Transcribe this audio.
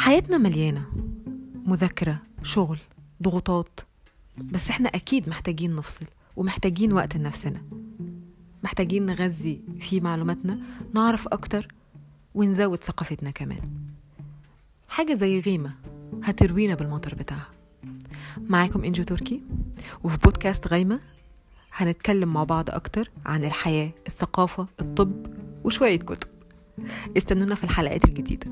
حياتنا مليانة. مذاكرة شغل ضغوطات. بس إحنا أكيد محتاجين نفصل ومحتاجين وقت لنفسنا. محتاجين نغذي في معلوماتنا نعرف أكتر ونزود ثقافتنا كمان. حاجة زي غيمة هتروينا بالمطر بتاعها. معاكم إنجو تركي وفي بودكاست غيمة هنتكلم مع بعض أكتر عن الحياة الثقافة الطب وشوية كتب. استنونا في الحلقات الجديدة.